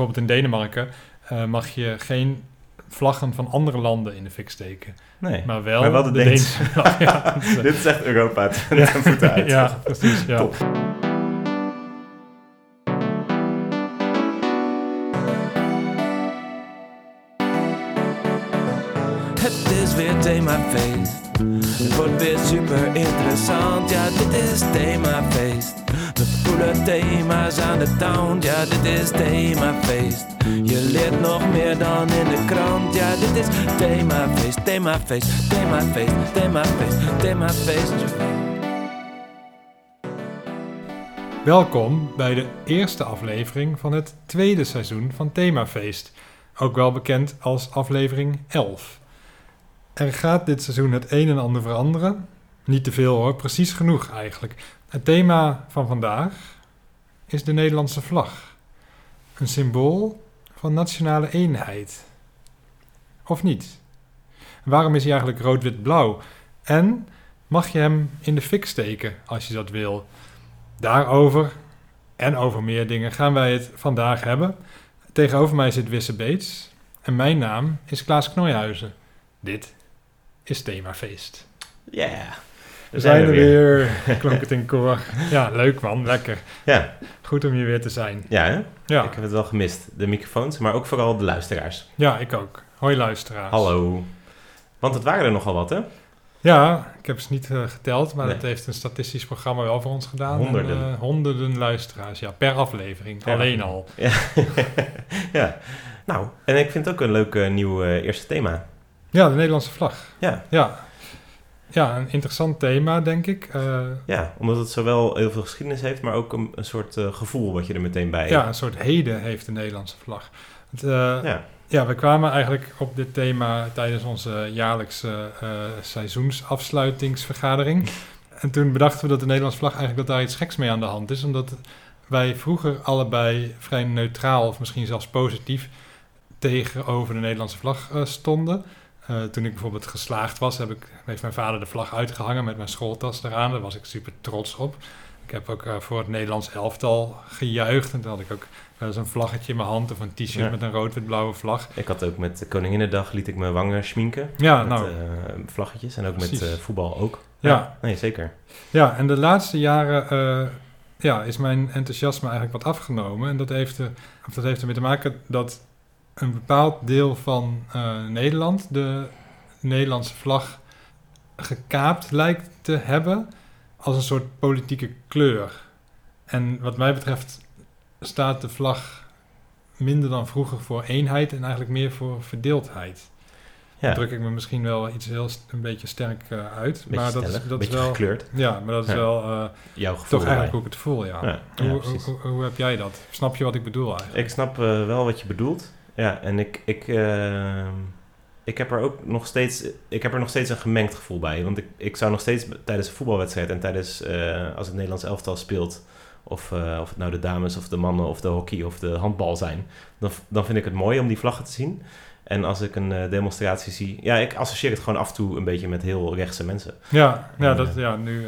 Bijvoorbeeld in Denemarken eh, mag je geen vlaggen van andere landen in de fik steken. Nee. Maar wel, Maar wel de Deense. vlag. ja, Dit is echt Europa Ja. voeten uit. ja, precies. Ja. Top. Het is weer themafeest. Het wordt weer super interessant. Ja, dit is themafeest. Coole thema's aan de town. Ja, dit is themafeest. Je leert nog meer dan in de krant. Ja, dit is themafeest, themafeest, themafeest, themafeest, themafeest. Welkom bij de eerste aflevering van het tweede seizoen van Themafeest. Ook wel bekend als aflevering 11. Er gaat dit seizoen het een en ander veranderen. Niet te veel hoor, precies genoeg eigenlijk. Het thema van vandaag is de Nederlandse vlag. Een symbool van nationale eenheid. Of niet? Waarom is hij eigenlijk rood-wit-blauw? En mag je hem in de fik steken als je dat wil? Daarover en over meer dingen gaan wij het vandaag hebben. Tegenover mij zit Wisse Beets en mijn naam is Klaas Knoijhuizen. Dit is Themafeest. Yeah. We zijn er weer, klonk het in koor. Ja, leuk man, lekker. Ja, Goed om hier weer te zijn. ja hè? Ja, ik heb het wel gemist. De microfoons, maar ook vooral de luisteraars. ja ik ook. Hoi luisteraars. Hallo. Want het waren er nogal wat, hè? Ja, ik heb ze niet eh, geteld, maar Nee. dat heeft een statistisch programma wel voor ons gedaan. Honderden. En, eh, honderden luisteraars, ja, per aflevering. Per Alleen al. ja. Nou, en ik vind het ook een leuk eh, nieuw eerste thema. Ja, de Nederlandse vlag. Ja. Ja. Ja, een interessant thema, denk ik. Eh, Ja, omdat het zowel heel veel geschiedenis heeft, maar ook een, een soort eh, gevoel wat je er meteen bij ja, een soort heden heeft de Nederlandse vlag. Het, eh, ja. Ja. we kwamen eigenlijk op dit thema tijdens onze jaarlijkse seizoensafsluitingsvergadering. En toen bedachten we dat de Nederlandse vlag eigenlijk dat daar iets geks mee aan de hand is. Omdat wij vroeger allebei vrij neutraal of misschien zelfs positief tegenover de Nederlandse vlag stonden. Eh, toen ik bijvoorbeeld geslaagd was, heb ik, heeft mijn vader de vlag uitgehangen met mijn schooltas eraan. Daar was ik super trots op. Ik heb ook eh, voor het Nederlands elftal gejuicht. En toen had ik ook wel eens een vlaggetje in mijn hand of een t-shirt Ja. met een rood-wit-blauwe vlag. Ik had ook met Koninginnedag liet ik mijn wangen schminken. Ja, met nou, eh, vlaggetjes. En ook met Precies. voetbal ook. Ja. Nee, zeker. ja, en de laatste jaren ja, is mijn enthousiasme eigenlijk wat afgenomen. En dat heeft, er, of dat heeft ermee te maken dat een bepaald deel van eh, Nederland de Nederlandse vlag gekaapt lijkt te hebben als een soort politieke kleur. En wat mij betreft staat de vlag minder dan vroeger voor eenheid en eigenlijk meer voor verdeeldheid. Ja, Dan druk ik me misschien wel iets heel een beetje sterk eh, uit. beetje maar dat, stellig, is, dat beetje is wel. gekleurd. Ja, maar dat is Ja. wel eh, Jouw gevoel toch eigenlijk hoe ik het voel, ja. Ja, hoe, hoe, hoe, hoe heb jij dat? Snap je wat ik bedoel eigenlijk? Ik snap wel wat je bedoelt. Ja, en ik, ik, eh, ik heb er ook nog steeds, ik heb er nog steeds een gemengd gevoel bij. Want ik, ik zou nog steeds tijdens een voetbalwedstrijd en tijdens eh, als het Nederlands elftal speelt, of, eh, of het nou de dames of de mannen of de hockey of de handbal zijn, dan, dan vind ik het mooi om die vlaggen te zien. En als ik een eh, demonstratie zie, ja, ik associeer het gewoon af en toe een beetje met heel rechtse mensen. Ja, ja, dat, ja nu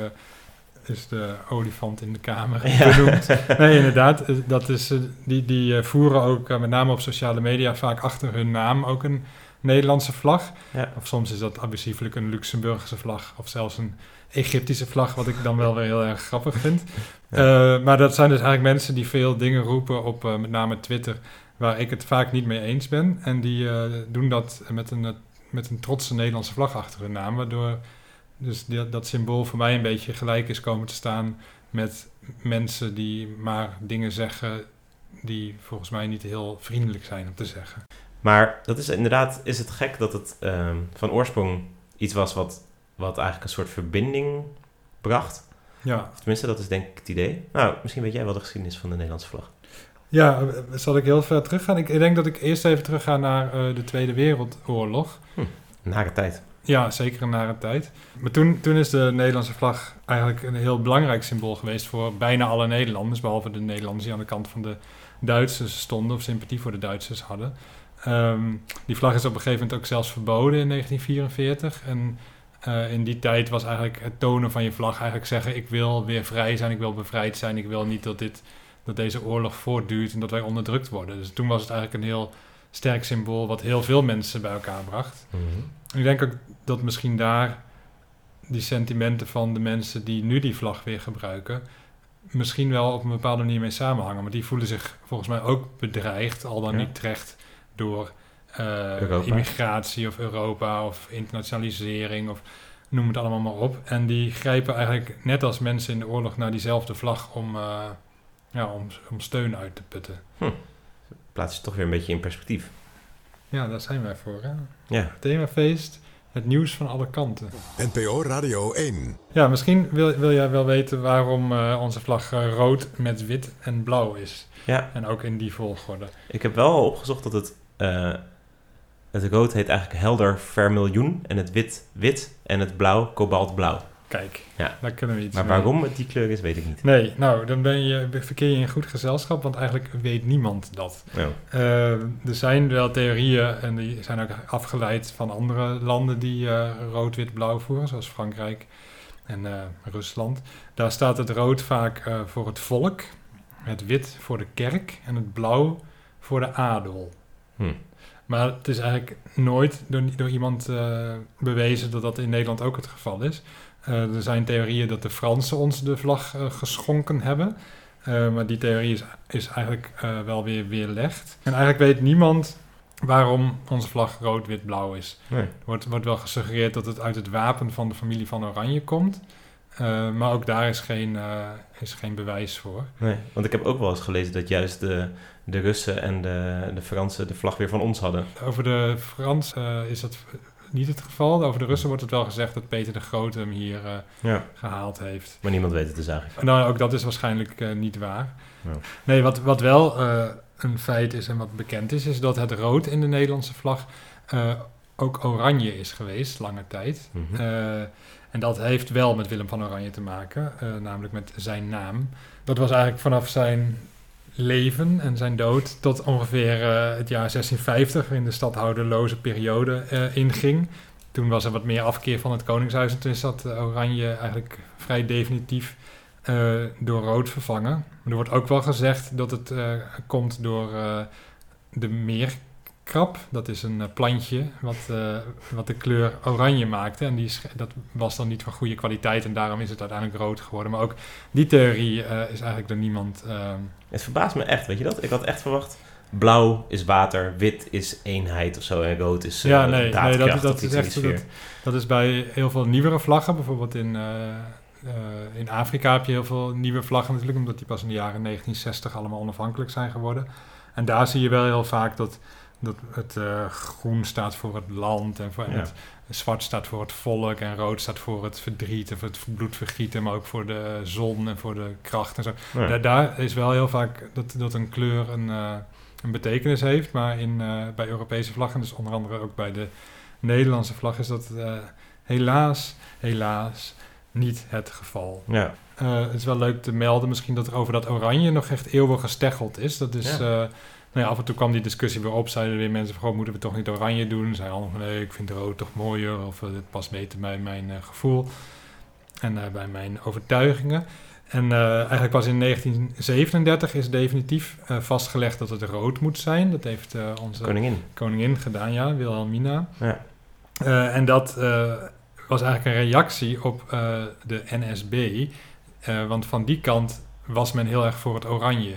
is de olifant in de kamer Ja. benoemd. Nee, inderdaad. eh, Dat is, eh, die die eh, voeren ook met name op sociale media vaak achter hun naam ook een Nederlandse vlag. Ja. Of soms is dat abusieflijk een Luxemburgse vlag of zelfs een Egyptische vlag, wat ik dan wel weer heel erg grappig vind. Ja. Maar dat zijn dus eigenlijk mensen die veel dingen roepen op met name Twitter, waar ik het vaak niet mee eens ben. En die doen dat met een, met een trotse Nederlandse vlag achter hun naam, waardoor dus die- dat symbool voor mij een beetje gelijk is komen te staan met mensen die maar dingen zeggen die volgens mij niet heel vriendelijk zijn om te zeggen. Maar dat is inderdaad, is het gek dat het ehm, van oorsprong iets was wat, wat eigenlijk een soort verbinding bracht. Ja, Of tenminste, dat is denk ik het idee. Nou, misschien weet jij wel de geschiedenis van de Nederlandse vlag. ja eh, zal ik heel ver teruggaan? Ik, denk dat ik eerst even terug ga naar eh, de Tweede Wereldoorlog. Nare tijd. Ja, zeker een nare tijd. Maar toen, toen is de Nederlandse vlag eigenlijk een heel belangrijk symbool geweest voor bijna alle Nederlanders, behalve de Nederlanders die aan de kant van de Duitsers stonden of sympathie voor de Duitsers hadden. Ehm, die vlag is op een gegeven moment ook zelfs verboden in 1944. En eh, in die tijd was eigenlijk het tonen van je vlag eigenlijk zeggen: ik wil weer vrij zijn, ik wil bevrijd zijn, ik wil niet dat dit dat deze oorlog voortduurt en dat wij onderdrukt worden. Dus toen was het eigenlijk een heel sterk symbool wat heel veel mensen bij elkaar bracht. En ik denk ook dat misschien daar die sentimenten van de mensen die nu die vlag weer gebruiken, misschien wel op een bepaalde manier mee samenhangen. Maar die voelen zich volgens mij ook bedreigd, al dan Ja. niet terecht door eh, immigratie of Europa of internationalisering of noem het allemaal maar op. En die grijpen eigenlijk net als mensen in de oorlog naar diezelfde vlag om, eh, ja, om, om steun uit te putten. Plaats je toch weer een beetje in perspectief. Ja, daar zijn wij voor. Hè? Ja. Themafeest, het nieuws van alle kanten. NPO Radio 1. Ja, misschien wil, wil jij wel weten waarom eh, onze vlag eh, rood met wit en blauw is. Ja, En ook in die volgorde. ik heb wel opgezocht dat het... eh, het rood heet eigenlijk helder vermiljoen. En het wit wit. En het blauw kobaltblauw. Kijk, Ja. daar kunnen we iets Maar mee. waarom het die kleur is, weet ik niet. Nee, nou, dan ben je, verkeer je in goed gezelschap, want eigenlijk weet niemand dat. Eh, er zijn wel theorieën en die zijn ook afgeleid van andere landen die eh, rood, wit, blauw voeren, zoals Frankrijk en eh, Rusland. Daar staat het rood vaak voor het volk, het wit voor de kerk en het blauw voor de adel. Hm. Maar het is eigenlijk nooit door, door iemand bewezen dat dat in Nederland ook het geval is. Eh, er zijn theorieën dat de Fransen ons de vlag eh, geschonken hebben. Eh, maar die theorie is, is eigenlijk wel weer weerlegd. En eigenlijk weet niemand waarom onze vlag rood, wit, blauw is. Nee. Er wordt, wordt wel gesuggereerd dat het uit het wapen van de familie van Oranje komt. Maar ook daar is geen, is geen bewijs voor. Nee, want ik heb ook wel eens gelezen dat juist de, de Russen en de, de Fransen de vlag weer van ons hadden. Over de Frans eh, is dat niet het geval. Over de Russen wordt het wel gezegd dat Peter de Grote hem hier eh, Ja. gehaald heeft. Maar niemand weet het dus eigenlijk. Nou, ook dat is waarschijnlijk eh, niet waar. Ja. Nee, wat, wat wel eh, een feit is en wat bekend is, is dat het rood in de Nederlandse vlag ook oranje is geweest, lange tijd. Mhm. En dat heeft wel met Willem van Oranje te maken, namelijk met zijn naam. Dat was eigenlijk vanaf zijn leven en zijn dood tot ongeveer eh, het jaar 1650, waarin de stadhouderloze periode eh, inging. Toen was er wat meer afkeer van het Koningshuis en toen is dat oranje eigenlijk vrij definitief eh, door rood vervangen. Maar er wordt ook wel gezegd dat het komt door de meerkrab. Dat is een eh, plantje wat, eh, wat de kleur oranje maakte. En die is, dat was dan niet van goede kwaliteit en daarom is het uiteindelijk rood geworden. Maar ook die theorie eh, is eigenlijk door niemand... eh, Het verbaast me echt, weet je dat? Ik had echt verwacht, blauw is water, wit is eenheid of zo en rood is Ja, nee, nee, dat- dat is echt sfeer. Dat is bij heel veel nieuwere vlaggen. Bijvoorbeeld in, in Afrika heb je heel veel nieuwe vlaggen natuurlijk, omdat die pas in de jaren 1960 allemaal onafhankelijk zijn geworden. En daar zie je wel heel vaak dat, dat het eh, groen staat voor het land en, voor, en Ja. het zwart staat voor het volk en rood staat voor het verdriet en voor het bloedvergieten, maar ook voor de zon en voor de kracht en zo. Ja. Daar, daar is wel heel vaak dat, dat een kleur een, eh, een betekenis heeft. Maar in, eh, bij Europese vlaggen, dus onder andere ook bij de Nederlandse vlag, is dat helaas, helaas niet het geval. Ja, het is wel leuk te melden misschien dat er over dat oranje nog echt eeuwig gesteggeld is. Dat is... Ja. Nou ja, af en toe kwam die discussie weer op. Zeiden weer mensen van, moeten we toch niet oranje doen? Zeiden anderen van, nee, ik vind rood toch mooier. Of eh, het past beter bij mijn eh, gevoel. En eh, bij mijn overtuigingen. En eigenlijk pas in 1937 is definitief vastgelegd dat het rood moet zijn. Dat heeft onze koningin. koningin gedaan, ja, Wilhelmina. Ja. En dat was eigenlijk een reactie op de NSB. Want van die kant was men heel erg voor het oranje.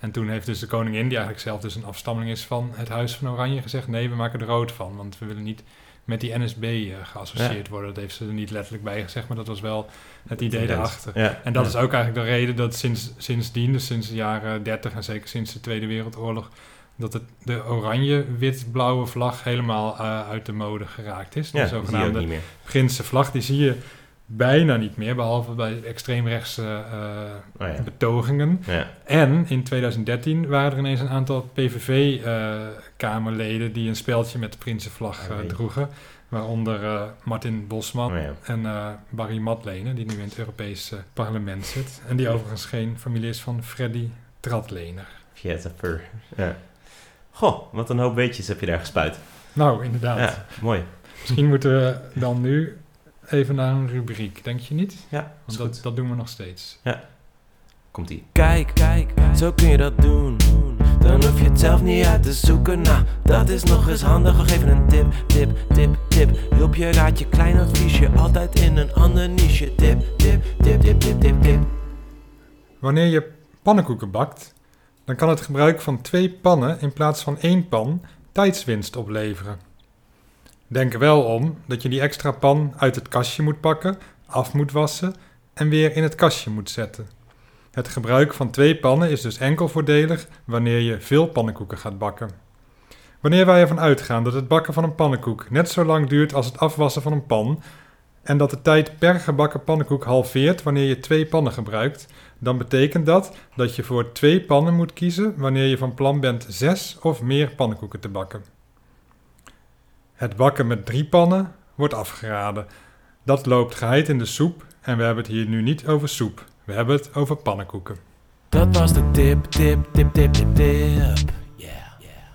En toen heeft dus de koningin, die eigenlijk zelf dus een afstammeling is van het Huis van Oranje, gezegd: nee, we maken er rood van. Want we willen niet met die NSB eh, geassocieerd worden. Dat heeft ze er niet letterlijk bij gezegd, maar dat was wel het idee daarachter. Ja. En dat ja. is ook eigenlijk de reden dat sinds, sindsdien, dus sinds de jaren 30 en zeker sinds de Tweede Wereldoorlog, dat het, de oranje-wit-blauwe vlag helemaal eh, uit de mode geraakt is. Ja, de die zie je ook zogenaamde niet meer. Grinse vlag, die zie je bijna niet meer, behalve bij extreemrechtse eh, Oh ja. betogingen. Ja. En in 2013 waren er ineens een aantal PVV-kamerleden die een speldje met de Prinsenvlag eh, Oh, jee. droegen. Waaronder eh, Martin Bosman Oh ja. en eh, Barry Matlenen, die nu in het Europese parlement zit. En die overigens geen familie is van Freddy Tratlener. Viettafer. Ja. Goh, wat een hoop weetjes heb je daar gespuit. Nou, inderdaad. Mooi. Misschien moeten we dan nu even naar een rubriek, denk je niet? Ja, Want dat, dat doen we nog steeds. Komt-ie. Kijk, kijk, zo kun je dat doen. Dan hoef je het zelf niet uit te zoeken. Nou, dat is nog eens handig. We geven een tip, tip, tip, tip. Hulp je, raad je, klein adviesje. Altijd in een ander niche. Tip, tip, tip, tip, tip, tip, tip. Wanneer je pannenkoeken bakt, dan kan het gebruik van twee pannen in plaats van één pan tijdswinst opleveren. Denk er wel om dat je die extra pan uit het kastje moet pakken, af moet wassen en weer in het kastje moet zetten. Het gebruik van twee pannen is dus enkel voordelig wanneer je veel pannenkoeken gaat bakken. Wanneer wij ervan uitgaan dat het bakken van een pannenkoek net zo lang duurt als het afwassen van een pan en dat de tijd per gebakken pannenkoek halveert wanneer je twee pannen gebruikt, dan betekent dat dat je voor twee pannen moet kiezen wanneer je van plan bent zes of meer pannenkoeken te bakken. Het bakken met drie pannen wordt afgeraden. Dat loopt geheid in de soep en we hebben het hier nu niet over soep. We hebben het over pannenkoeken. Dat was de tip, tip, tip, tip, tip, tip. Yeah.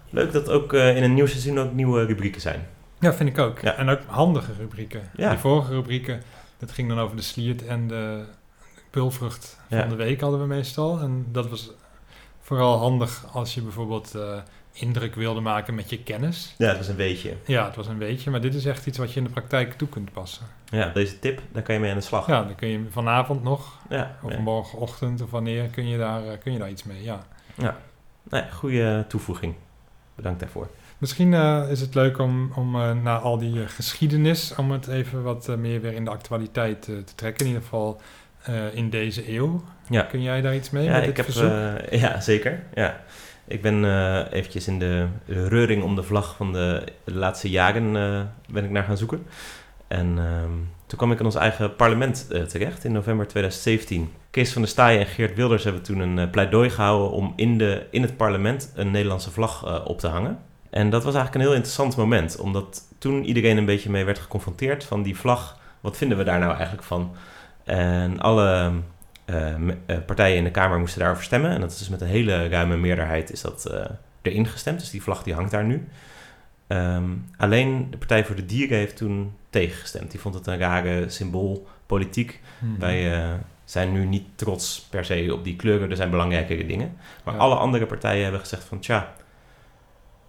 Leuk dat ook eh, in een nieuw seizoen ook nieuwe rubrieken zijn. Ja, vind ik ook. Ja. En ook handige rubrieken. Ja. Die vorige rubrieken, dat ging dan over de sliert en de pulvrucht van Ja. de week hadden we meestal. En dat was vooral handig als je bijvoorbeeld eh, indruk wilde maken met je kennis. Ja, dat was een weetje. Ja, het was een beetje, maar dit is echt iets wat je in de praktijk toe kunt passen. Ja, deze tip, daar kan je mee aan de slag. Ja, dan kun je vanavond nog, Ja, of ja. morgenochtend of wanneer, kun je daar, eh, kun je daar iets mee. Ja. Nee, goede toevoeging. Bedankt daarvoor. Misschien eh, is het leuk om, om eh, na al die geschiedenis, om het even wat meer weer in de actualiteit te trekken. In ieder geval in deze eeuw. Ja. Kun jij daar iets mee Ja, met ik dit heb, verzoek? eh, ja, zeker. Ja. Ik ben eh, eventjes in de reuring om de vlag van de laatste jaren eh, ben ik naar gaan zoeken. En ehm, toen kwam ik in ons eigen parlement eh, terecht in november 2017. Kees van der Staaij en Geert Wilders hebben toen een pleidooi gehouden om in, de, in het parlement een Nederlandse vlag op te hangen. En dat was eigenlijk een heel interessant moment, omdat toen iedereen een beetje mee werd geconfronteerd van die vlag. Wat vinden we daar nou eigenlijk van? En alle eh, me- eh, partijen in de Kamer moesten daarover stemmen. En dat is dus met een hele ruime meerderheid is dat eh, erin gestemd. Dus die vlag die hangt daar nu. Ehm, alleen de Partij voor de Dieren heeft toen tegengestemd. Die vond het een rare symboolpolitiek. Mhm. Wij eh, zijn nu niet trots per se op die kleuren. Er zijn belangrijkere dingen. Maar Ja. alle andere partijen hebben gezegd van... Tja,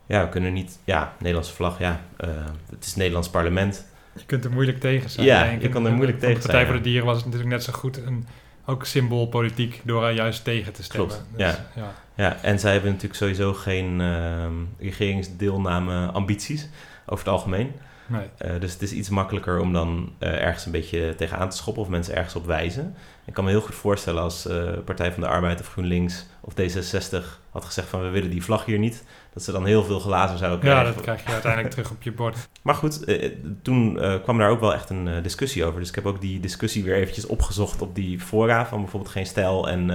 ja, we kunnen niet... Ja, Nederlandse vlag, ja. eh, het is het Nederlands parlement. Je kunt er moeilijk tegen zijn. Ja, je kan er moeilijk Van de tegen Partij zijn, voor de Dieren was natuurlijk net zo goed een, ook symboolpolitiek door er juist tegen te stemmen. Klopt, Dus, ja. ja. Ja, en zij hebben natuurlijk sowieso geen ehm, regeringsdeelname ambities over het algemeen. Nee. Eh, dus het is iets makkelijker om dan eh, ergens een beetje tegenaan te schoppen of mensen ergens op wijzen. Ik kan me heel goed voorstellen als eh, Partij van de Arbeid of GroenLinks of D66 had gezegd van we willen die vlag hier niet. Dat ze dan heel veel glazen zouden Ja, krijgen. dat krijg je uiteindelijk terug op je bord. Maar goed, toen kwam daar ook wel echt een discussie over. Dus ik heb ook die discussie weer eventjes opgezocht op die fora van bijvoorbeeld Geen Stijl en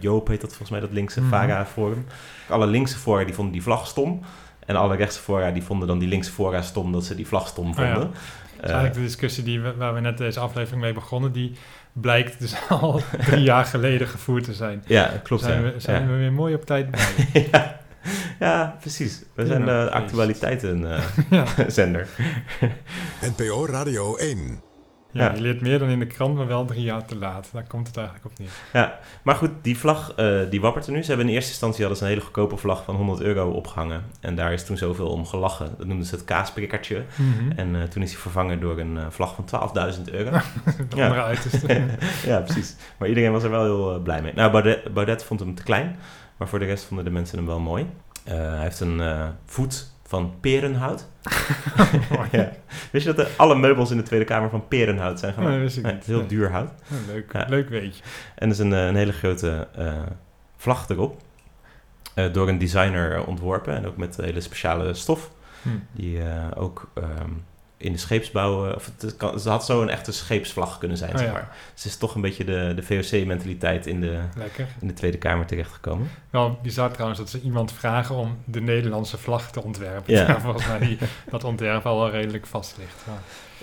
Joop heet dat volgens mij, dat linkse Mhm. Vara-forum. Alle linkse fora die vonden die vlag stom. En alle rechtse fora die vonden dan die linkse fora stom dat ze die vlag stom Oh ja. vonden. Dat is Eh, eigenlijk de discussie die we, waar we net deze aflevering mee begonnen, die blijkt dus al drie jaar geleden gevoerd te zijn. ja, klopt. zijn ja. we, zijn ja. we weer mooi op tijd bij. ja. ja, precies. We zijn de actualiteiten-zender. ja. NPO Radio 1. Ja, Ja. je leert meer dan in de krant, maar wel drie jaar te laat. Daar komt het eigenlijk op neer. Ja, maar goed, die vlag eh, die wappert er nu. Ze hebben in eerste instantie hadden ze een hele goedkope vlag van 100 euro opgehangen. En daar is toen zoveel om gelachen. Dat noemden ze het kaasprikkertje. En eh, toen is hij vervangen door een eh, vlag van 12.000 euro. de ja. andere uiterste. ja, precies. Maar iedereen was er wel heel blij mee. Nou, Baudet, Baudet vond hem te klein. Maar voor de rest vonden de mensen hem wel mooi. Hij heeft een voet van perenhout. ja. Wist je dat de, alle meubels in de Tweede Kamer van perenhout zijn gemaakt? Nee, wist ik Nee, het is heel Nee. duur hout. Ja, leuk, Ja. leuk weetje. En er is een, eh, een hele grote eh, vlag erop. Eh, door een designer ontworpen. En ook met hele speciale stof. Hm. Die ook ehm, in de scheepsbouw... eh, Of het kan, ze had zo een echte scheepsvlag kunnen zijn, Oh, zeg maar. Dus het is toch een beetje de, de VOC-mentaliteit in de, Lekker. in de Tweede Kamer terechtgekomen. Wel bizar trouwens dat ze iemand vragen om de Nederlandse vlag te ontwerpen. Ja. Ja. volgens mij die, dat ontwerp al wel redelijk vast ligt. Ja.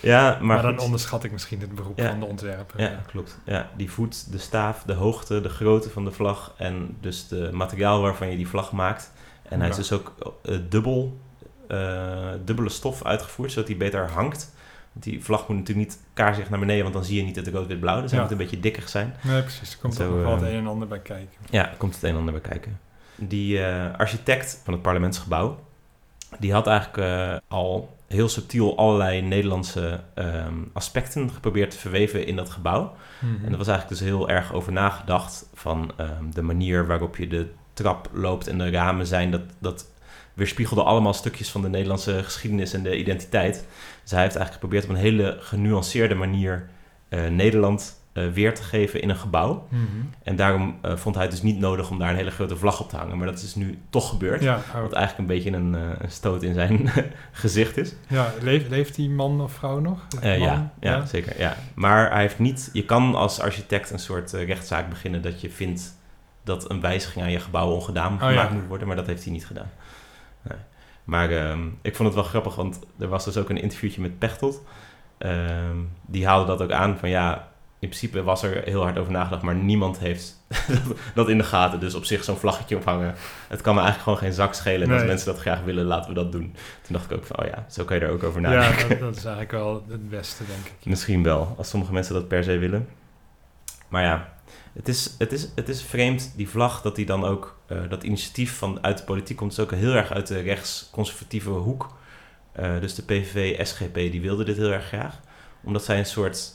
Ja, Maar, maar, dan goed. onderschat ik misschien het beroep Ja. van de ontwerper. Ja, klopt. Ja, die voet, de staaf, de hoogte, de grootte van de vlag en dus de materiaal waarvan je die vlag maakt. En hij is dus ook eh, dubbel, dubbele stof uitgevoerd, zodat hij beter hangt Want die vlag moet natuurlijk niet kaarsrecht naar beneden, want dan zie je niet het rood-wit-blauw. Dus hij Ja. moet een beetje dikker zijn. Nee, precies. Er komt Zo, nog wel het eh, een en ander bij kijken. Ja, daar komt het een en ander bij kijken. Die eh, architect van het parlementsgebouw, die had eigenlijk eh, al heel subtiel allerlei Nederlandse ehm, aspecten geprobeerd te verweven in dat gebouw. Mhm. En er was eigenlijk dus heel erg over nagedacht van ehm, de manier waarop je de trap loopt en de ramen zijn. Dat, dat weerspiegelde allemaal stukjes van de Nederlandse geschiedenis en de identiteit. Dus hij heeft eigenlijk geprobeerd op een hele genuanceerde manier eh, Nederland eh, weer te geven in een gebouw. Mhm. En daarom eh, vond hij het dus niet nodig om daar een hele grote vlag op te hangen. Maar dat is nu toch gebeurd. Ja, Wat eigenlijk een beetje een, een stoot in zijn gezicht is. ja leeft, leeft die man of vrouw nog? Man? ja, ja, zeker. Ja. Maar hij heeft niet. Je kan als architect een soort rechtszaak beginnen dat je vindt dat een wijziging aan je gebouw ongedaan Oh, gemaakt ja. moet worden, maar dat heeft hij niet gedaan. Nee. Maar ehm, ik vond het wel grappig, want er was dus ook een interviewtje met Pechtold. Ehm, die haalde dat ook aan van ja, in principe was er heel hard over nagedacht, maar niemand heeft dat- in de gaten. Dus op zich zo'n vlaggetje ophangen, het kan me eigenlijk gewoon geen zak schelen. En als Nee. mensen dat graag willen, laten we dat doen. Toen dacht ik ook van, oh ja, zo kan je er ook over Ja, nadenken. dat, dat is eigenlijk wel het beste, denk ik. Misschien wel, als sommige mensen dat per se willen. Maar ja, het is, het is, het is vreemd, die vlag, dat die dan ook, eh, dat initiatief van uit de politiek komt, is ook heel erg uit de rechtsconservatieve hoek. Eh, dus de PVV, SGP, die wilden dit heel erg graag. Omdat zij een soort,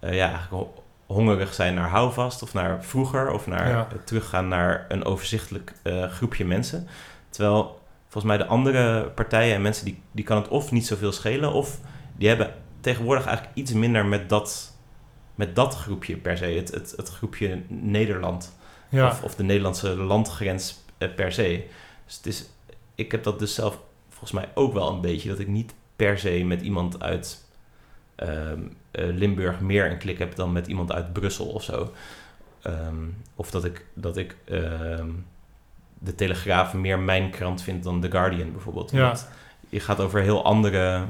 eh, ja, eigenlijk hongerig zijn naar houvast of naar vroeger of naar Ja. teruggaan naar een overzichtelijk groepje mensen. Terwijl volgens mij de andere partijen en mensen, die, die kan het of niet zoveel schelen of die hebben tegenwoordig eigenlijk iets minder met dat, met dat groepje per se. Het, het, het groepje Nederland. Ja, Of, of de Nederlandse landgrens eh, per se. Dus het is, ik heb dat dus zelf volgens mij ook wel een beetje. Dat ik niet per se met iemand uit ehm, eh, Limburg meer een klik heb dan met iemand uit Brussel of zo. Ehm, of dat ik, dat ik ehm, de Telegraaf meer mijn krant vind dan The Guardian bijvoorbeeld. Ja. Je gaat over heel andere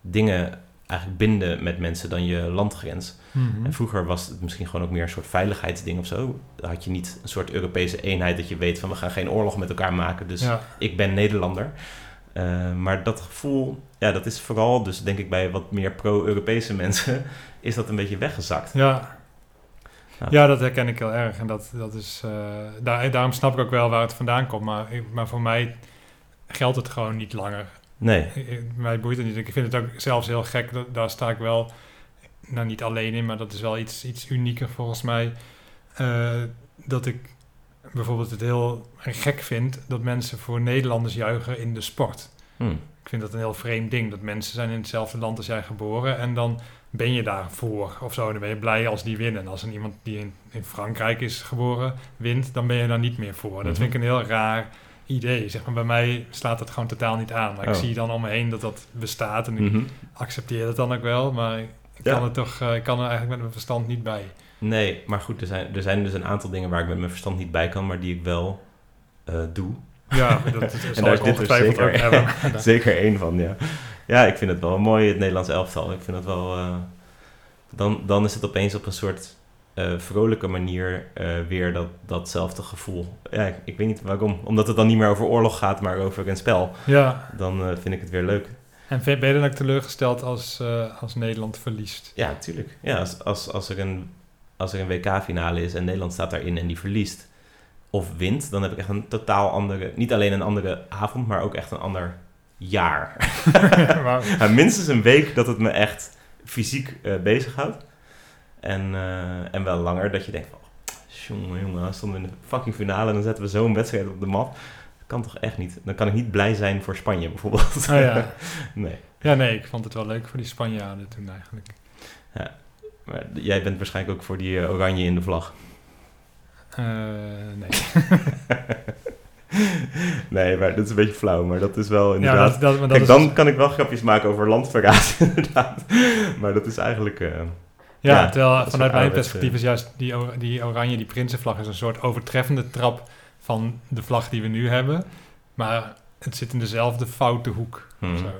dingen eigenlijk binden met mensen dan je landgrens. Mhm. En vroeger was het misschien gewoon ook meer een soort veiligheidsding of zo. Dan had je niet een soort Europese eenheid dat je weet van we gaan geen oorlog met elkaar maken, dus ja. ik ben Nederlander. Eh, maar dat gevoel, ja, dat is vooral dus denk ik bij wat meer pro-Europese mensen, is dat een beetje weggezakt. Ja. Ja. ja, dat herken ik heel erg. En dat, dat is, eh, daar, daarom snap ik ook wel waar het vandaan komt. Maar, maar voor mij geldt het gewoon niet langer. Nee, mij boeit het niet. Ik vind het ook zelfs heel gek. Dat, daar sta ik wel, nou niet alleen in, maar dat is wel iets, iets unieker volgens mij. eh, dat ik bijvoorbeeld het heel gek vind dat mensen voor Nederlanders juichen in de sport. Hm. Ik vind dat een heel vreemd ding. Dat mensen zijn in hetzelfde land als jij geboren. En dan ben je daarvoor of zo. Dan ben je blij als die winnen. En als een iemand die in, in Frankrijk is geboren wint, dan ben je daar niet meer voor. Dat Mhm. vind ik een heel raar idee. Zeg maar, bij mij slaat dat gewoon totaal niet aan. Maar ik Oh. zie dan om me heen dat dat bestaat. En ik Mhm. accepteer het dan ook wel. Maar ik Ja. kan, het toch, eh, ik kan er eigenlijk met mijn verstand niet bij. Nee, maar goed, er zijn, er zijn dus een aantal dingen waar ik met mijn verstand niet bij kan, maar die ik wel eh, doe. Ja, dat, dat zal daar is dit ook zeker. hebben. Zeker één van, ja. Ja, ik vind het wel mooi, het Nederlands elftal. Ik vind het wel... eh, dan, dan is het opeens op een soort eh, vrolijke manier eh, weer dat, datzelfde gevoel. Ja, ik, ik weet niet waarom. Omdat het dan niet meer over oorlog gaat, maar over een spel. ja, Dan eh, vind ik het weer leuk. en ben je dan ook teleurgesteld als, als Nederland verliest? Ja, tuurlijk. Ja, als, als, als er een, als er een WK-finale is en Nederland staat daarin en die verliest of wint, dan heb ik echt een totaal andere... Niet alleen een andere avond, maar ook echt een ander jaar. Ja, minstens een week dat het me echt fysiek bezighoudt. En, eh, en wel langer dat je denkt van... Jongen, jongen, we stonden in de fucking finale en dan zetten we zo'n wedstrijd op de mat. Dat kan toch echt niet? Dan kan ik niet blij zijn voor Spanje bijvoorbeeld. Oh ja. nee. Ja, nee, ik vond het wel leuk voor die Spanjaarden toen eigenlijk. Maar jij bent waarschijnlijk ook voor die eh, oranje in de vlag. Eh, nee. nee, maar dat is een beetje flauw, maar dat is wel ja, inderdaad... dat, dat, maar dat Kijk, is dan kan ik wel grapjes maken over landverraad, inderdaad. Maar dat is eigenlijk... Ja, ja, terwijl vanuit mijn perspectief is juist die, die oranje, die prinsenvlag, is een soort overtreffende trap van de vlag die we nu hebben. Maar het zit in dezelfde foute hoek. hmm. Zo.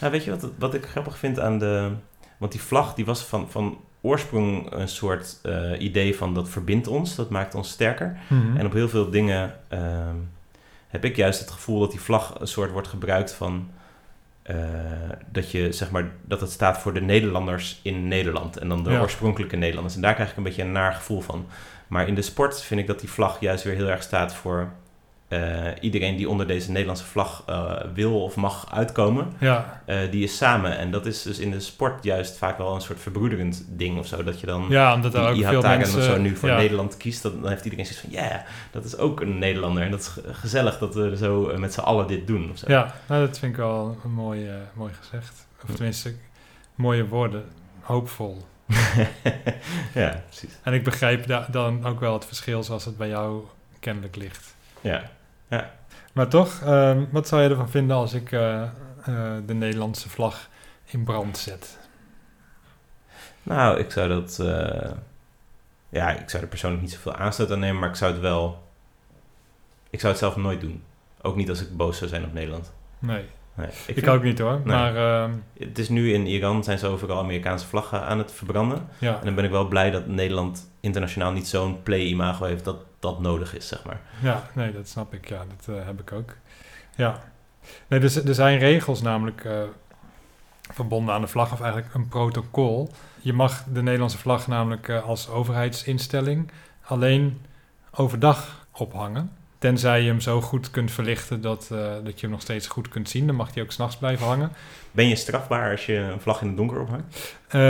Nou, weet je wat, wat ik grappig vind aan de... Want die vlag die was van, van oorsprong een soort eh, idee van dat verbindt ons, dat maakt ons sterker. Mhm. En op heel veel dingen ehm, heb ik juist het gevoel dat die vlag een soort wordt gebruikt van... eh, dat je zeg maar dat het staat voor de Nederlanders in Nederland en dan de Ja. oorspronkelijke Nederlanders. En daar krijg ik een beetje een naar gevoel van. Maar in de sport vind ik dat die vlag juist weer heel erg staat voor eh, iedereen die onder deze Nederlandse vlag eh, wil of mag uitkomen. Ja, eh, die is samen. En dat is dus in de sport juist vaak wel een soort verbroederend ding of zo. Dat je dan ja omdat er die ook veel mensen... zo nu voor ja. Nederland kiest, dan, heeft iedereen zoiets van, ja, dat is ook een Nederlander. En dat is ge- gezellig dat we zo met z'n allen dit doen. Of zo. Ja, nou, dat vind ik wel een mooi, mooi gezegd. Of tenminste, mooie woorden. Hoopvol. ja, precies. En ik begrijp da- dan ook wel het verschil zoals het bij jou kennelijk ligt. Ja. Maar toch, ehm, wat zou je ervan vinden als ik eh, eh, de Nederlandse vlag in brand zet? Nou, ik zou dat... eh, ja, ik zou er persoonlijk niet zoveel aanstoot aan nemen, maar ik zou het wel... Ik zou het zelf nooit doen. Ook niet als ik boos zou zijn op Nederland. Nee, Nee, ik, vind- ook niet hoor. Nee. Maar ehm, Het is nu in Iran, zijn ze overal Amerikaanse vlaggen aan het verbranden. ja, En dan ben ik wel blij dat Nederland internationaal niet zo'n play-imago heeft dat dat nodig is, zeg maar. ja, nee, dat snap ik. Ja, dat eh, heb ik ook. Ja. Nee, dus, er zijn regels namelijk eh, verbonden aan de vlag, of eigenlijk een protocol. Je mag de Nederlandse vlag namelijk eh, als overheidsinstelling alleen overdag ophangen. Tenzij je hem zo goed kunt verlichten dat, eh, dat je hem nog steeds goed kunt zien. Dan mag hij ook s'nachts blijven hangen. Ben je strafbaar als je een vlag in het donker ophangt? Eh,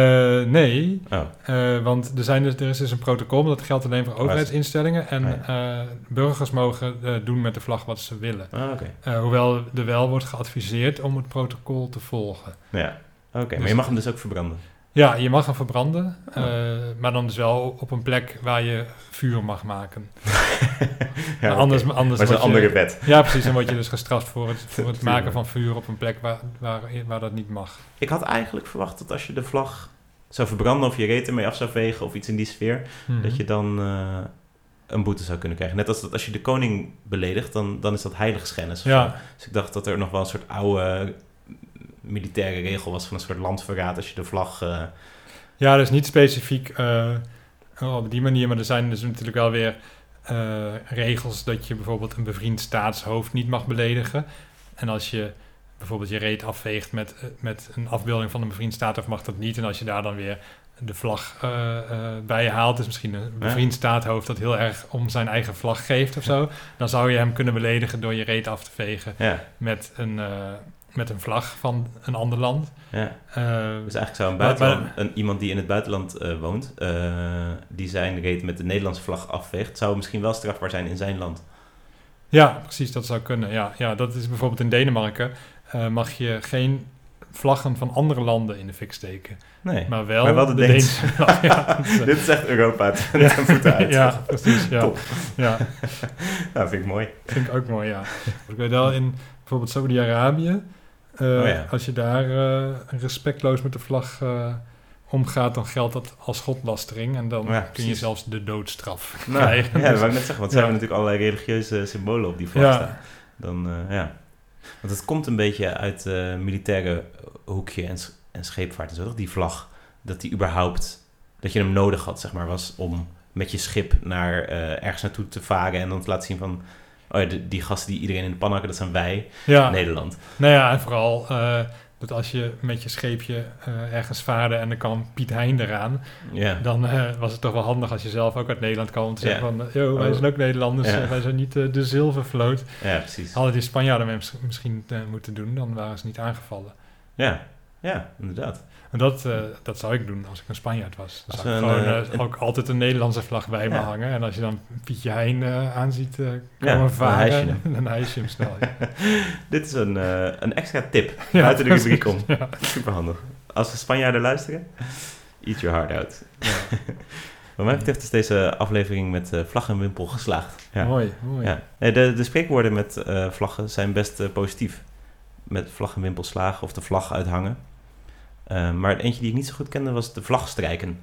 nee, Oh, eh, want er, zijn dus, er is dus een protocol, maar dat geldt alleen voor overheidsinstellingen. En Oh eh, burgers mogen doen met de vlag wat ze willen. ah, hoewel er wel wordt geadviseerd om het protocol te volgen. Ja, oké. Dus- maar je mag hem dus ook verbranden. Ja, je mag hem verbranden, Oh. eh, maar dan dus wel op een plek waar je vuur mag maken. ja, anders, oké. anders Maar zo'n word je- andere wet. Ja, precies. Dan word je dus gestraft voor het, voor het maken van vuur op een plek waar, waar, waar dat niet mag. Ik had eigenlijk verwacht dat als je de vlag zou verbranden of je reet ermee af zou vegen of iets in die sfeer, Mhm. dat je dan eh, een boete zou kunnen krijgen. Net als dat als je de koning beledigt, dan, dan is dat heiligschennis. zo. Ja, Dus ik dacht dat er nog wel een soort oude militaire regel was van een soort landverraad als je de vlag... eh, ja, dus niet specifiek eh, op die manier, maar er zijn dus natuurlijk wel weer eh, regels dat je bijvoorbeeld een bevriend staatshoofd niet mag beledigen. En als je bijvoorbeeld je reet afveegt met, met een afbeelding van een bevriend staatshoofd, mag dat niet. En als je daar dan weer de vlag bij haalt, is misschien een bevriend staatshoofd dat heel erg om zijn eigen vlag geeft of zo, dan zou je hem kunnen beledigen door je reet af te vegen ja, met een, met een vlag van een ander land. ja. Eh, Dus eigenlijk zou een buitenland, maar- een, iemand die in het buitenland eh, woont, eh, die zijn reet met de Nederlandse vlag afveegt, zou misschien wel strafbaar zijn in zijn land. Ja, precies, dat zou kunnen. Ja, ja dat is bijvoorbeeld in Denemarken. mag je geen vlaggen van andere landen in de fik steken. Nee. Maar wel, Maar wel de Deense. vlag. ja, Dit is echt Europa voeten uit. ja, precies. Ja, Top. ja, Nou, vind ik mooi. vind ik ook mooi, ja. Ik weet wel, in bijvoorbeeld Saudi-Arabië... eh, Oh ja. als je daar eh, respectloos met de vlag eh, omgaat... dan geldt dat als godlastering. En dan Ja, kun je zelfs de doodstraf Nou, krijgen. ja, dat Dus- wou ik net zeggen, want Ja. hebben natuurlijk allerlei religieuze symbolen op die vlag staan. Dan, ja. Want het komt een beetje uit eh militaire hoekje en, en scheepvaart en zo, toch? Die vlag, dat die überhaupt, dat je hem nodig had, zeg maar, was om met je schip naar ergens naartoe te varen en dan te laten zien van, oh ja, die, die gasten die iedereen in de pan hakken, dat zijn wij, ja. Nederland. Nou ja, en vooral eh, dat als je met je scheepje eh, ergens vaarde en er kwam Piet Hein eraan, Ja. dan eh, was het toch wel handig als je zelf ook uit Nederland kwam om te zeggen van, yo, wij Oh. zijn ook Nederlanders, wij zijn niet de zilvervloot. ja, precies. Hadden die Spanjaarden mis- misschien moeten doen, dan waren ze niet aangevallen. Ja, ja, inderdaad. En dat, eh, dat zou ik doen als ik een Spanjaard was. Dan Als zou ik een, gewoon eh, eh, een- ook altijd een Nederlandse vlag bij me Ja. hangen. En als je dan Pietje Hein eh aanziet Ja, komen dan varen, dan hijs je hem snel. Ja. Dit is een, een extra tip Ja, buiten de rubriek om. Ja. Super handig. Als de Spanjaarden luisteren, eat your heart out. Wat mij betreft is deze aflevering met eh, vlag en wimpel geslaagd. Ja. Mooi, mooi. Ja. Nee, de, de spreekwoorden met vlaggen zijn best positief. Met vlag en wimpel slagen of de vlag uithangen. Eh, maar eentje die ik niet zo goed kende was de vlag strijken.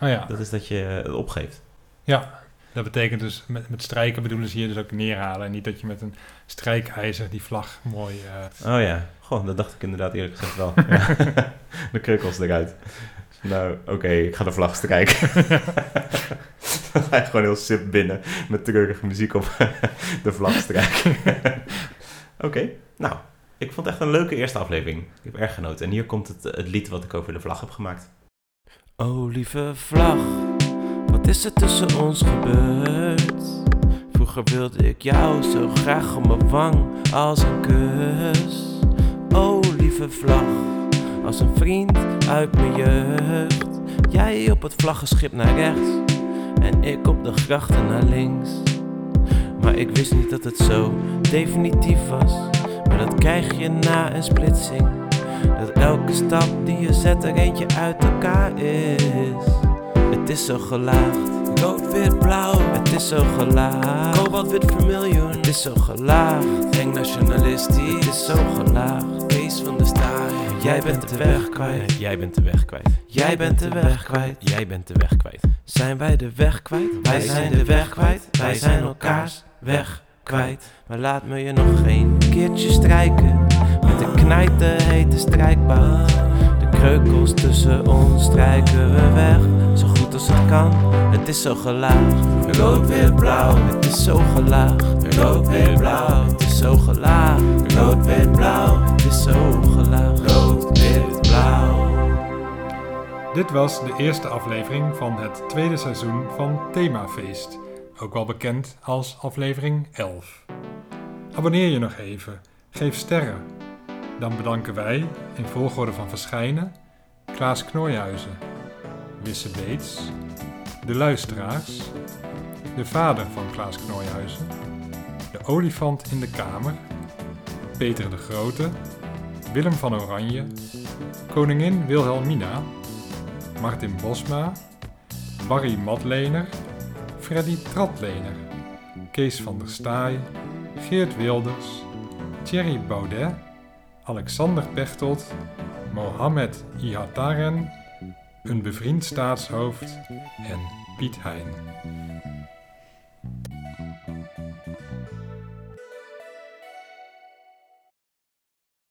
Oh ja. Dat is dat je het opgeeft. Ja, dat betekent dus met, met strijken bedoelen ze hier dus ook neerhalen. En niet dat je met een strijkijzer die vlag mooi... eh, Oh ja, goh, dat dacht ik inderdaad eerlijk gezegd wel. De kreukels eruit. Nou, oké, ik ga de vlag strijken. Dan ga je gewoon heel sip binnen met treurige muziek op de vlag strijken. oké, nou, Ik vond het echt een leuke eerste aflevering. Ik heb erg genoten. En hier komt het, het lied wat ik over de vlag heb gemaakt. Oh lieve vlag, wat is er tussen ons gebeurd? Vroeger wilde ik jou zo graag op mijn wang als een kus. Oh lieve vlag, als een vriend uit mijn jeugd. Jij op het vlaggenschip naar rechts en ik op de grachten naar links. Maar ik wist niet dat het zo definitief was. Maar dat krijg je na een splitsing. Dat elke stap die je zet er eentje uit elkaar is. Het is zo gelaagd. Rood, wit, blauw. Het is zo gelaagd. Kobalt, wit, vermiljoen. Het is zo gelaagd. Eng nationalistisch. Het is zo gelaagd. Kees van de Staar. Jij bent de weg kwijt. Jij bent de weg kwijt. Jij bent de weg kwijt. Jij bent de weg kwijt. Zijn wij de weg kwijt? Wij zijn de weg kwijt. Wij zijn elkaars weg kwijt. Maar laat me je nog een keertje strijken. Met een knijter hete strijkbout. De kreukels tussen ons strijken we weg. Zo goed als het kan. Het is zo gelaagd. Rood, wit, blauw. Het is zo gelaagd. Rood, wit, blauw. Het is zo gelaagd. Rood, wit, blauw. Het is zo gelaagd. Rood, wit, blauw. Dit was de eerste aflevering van het tweede seizoen van Themafeest, ook wel bekend als aflevering 11. Abonneer je nog even, geef sterren. Dan bedanken wij, in volgorde van verschijnen, Klaas Knooihuizen, Wisse Beets, de luisteraars, de vader van Klaas Knooihuizen, de olifant in de kamer, Peter de Grote, Willem van Oranje, koningin Wilhelmina, Martin Bosma, Barry Matlener, Freddy Tratlener, Kees van der Staaij, Geert Wilders, Thierry Baudet, Alexander Pechtold, Mohamed Ihataren, een bevriend staatshoofd en Piet Hein.